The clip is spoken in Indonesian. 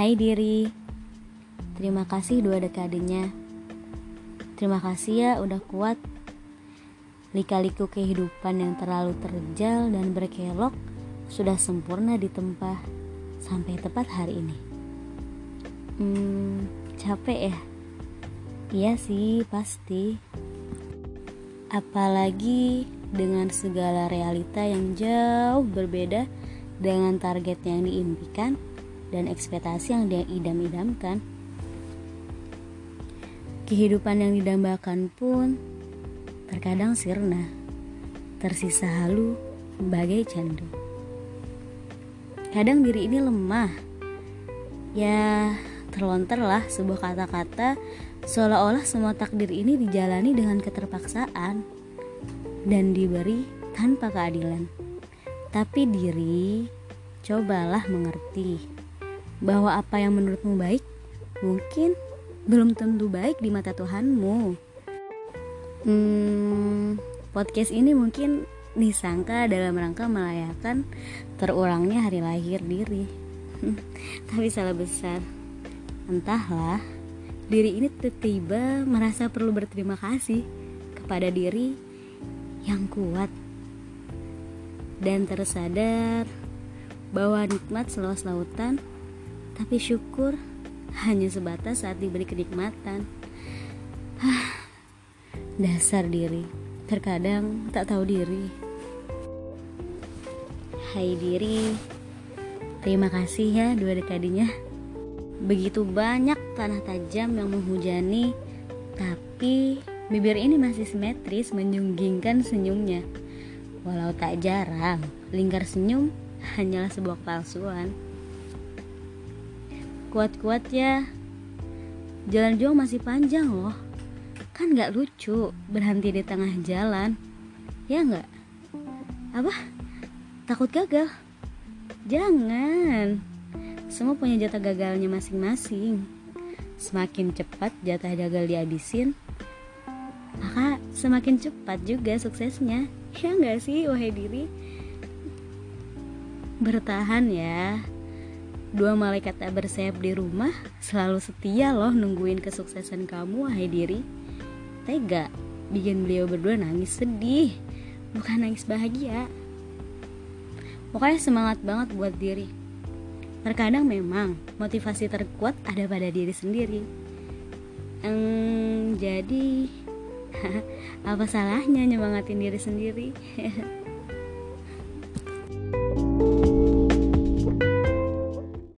Hai diri, terima kasih dua dekadenya. Terima kasih ya udah kuat. Lika-liku kehidupan yang terlalu terjal dan berkelok sudah sempurna ditempa sampai tepat hari ini. Hmm, capek ya? Iya sih, pasti. Apalagi dengan segala realita yang jauh berbeda dengan target yang diimpikan dan ekspektasi yang dia idam-idamkan. Kehidupan yang didambakan pun terkadang sirna, tersisa halu bagai candu. Kadang diri ini lemah, ya terlontarlah sebuah kata-kata seolah-olah semua takdir ini dijalani dengan keterpaksaan dan diberi tanpa keadilan. Tapi diri, cobalah mengerti bahwa apa yang menurutmu baik mungkin belum tentu baik di mata Tuhanmu. Hmm, podcast ini mungkin disangka dalam rangka melayakan terulangnya hari lahir diri. Tapi salah besar. Entahlah, diri ini tiba-tiba merasa perlu berterima kasih kepada diri yang kuat dan tersadar bahwa nikmat seluas lautan tapi syukur hanya sebatas saat diberi kenikmatan. Dasar diri, terkadang tak tahu diri. Hai diri, terima kasih ya dua dekadinya. Begitu banyak tanah tajam yang menghujani, tapi bibir ini masih simetris menyunggingkan senyumnya. Walau tak jarang, lingkar senyum hanyalah sebuah palsuan. Kuat-kuat ya, jalan juang masih panjang loh. Kan gak lucu berhenti di tengah jalan. Ya nggak? Apa? Takut gagal? Jangan. Semua punya jatah gagalnya masing-masing. Semakin cepat jatah gagal dihabisin maka semakin cepat juga suksesnya. Ya nggak sih wahai diri? Bertahan ya Dua malaikat tak bersayap di rumah selalu setia loh nungguin kesuksesan kamu, wahai diri. Tega bikin beliau berdua nangis sedih bukan nangis bahagia. Pokoknya semangat banget buat diri. Terkadang memang motivasi terkuat ada pada diri sendiri. Ehm, jadi apa salahnya nyemangatin diri sendiri